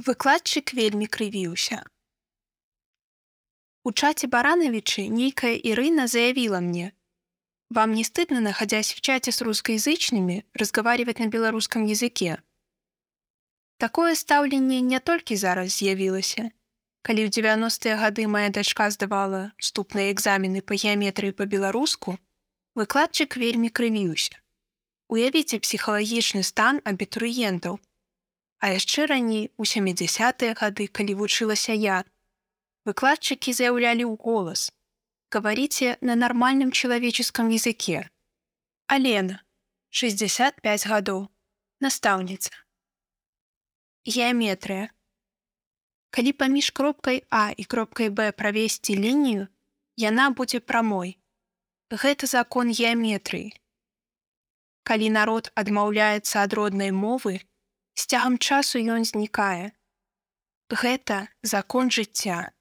Выкладчык вельмі крывіўся. У чате Барановичи некая Ирина заявила мне, «Вам не стыдно, находясь в чате с русскоязычными, разговаривать на белорусском языке?» Такое стаўленне не толькі зараз з'явілася. Калі ў 90-е гады моя дачка здавала вступныя экзамены па геаметрыі па-беларуску, выкладчык вельмі крывіўся. Уявіце псіхалагічны стан абітурыентаў. А яшчэ раней у 70-е гады, калі вучылася я, Выкладчики заявляли в голос. Говорите на нормальном человеческом языке. Алена, 65 годов, наставница. Геометрия. Калі паміж кропкай А і кропкай Б правесці лінію, яна будзе прамой. Гэта закон геаметрыі. Калі народ адмаўляецца ад роднай мовы, з цягам часу ён знікае. Гэта закон жыцця.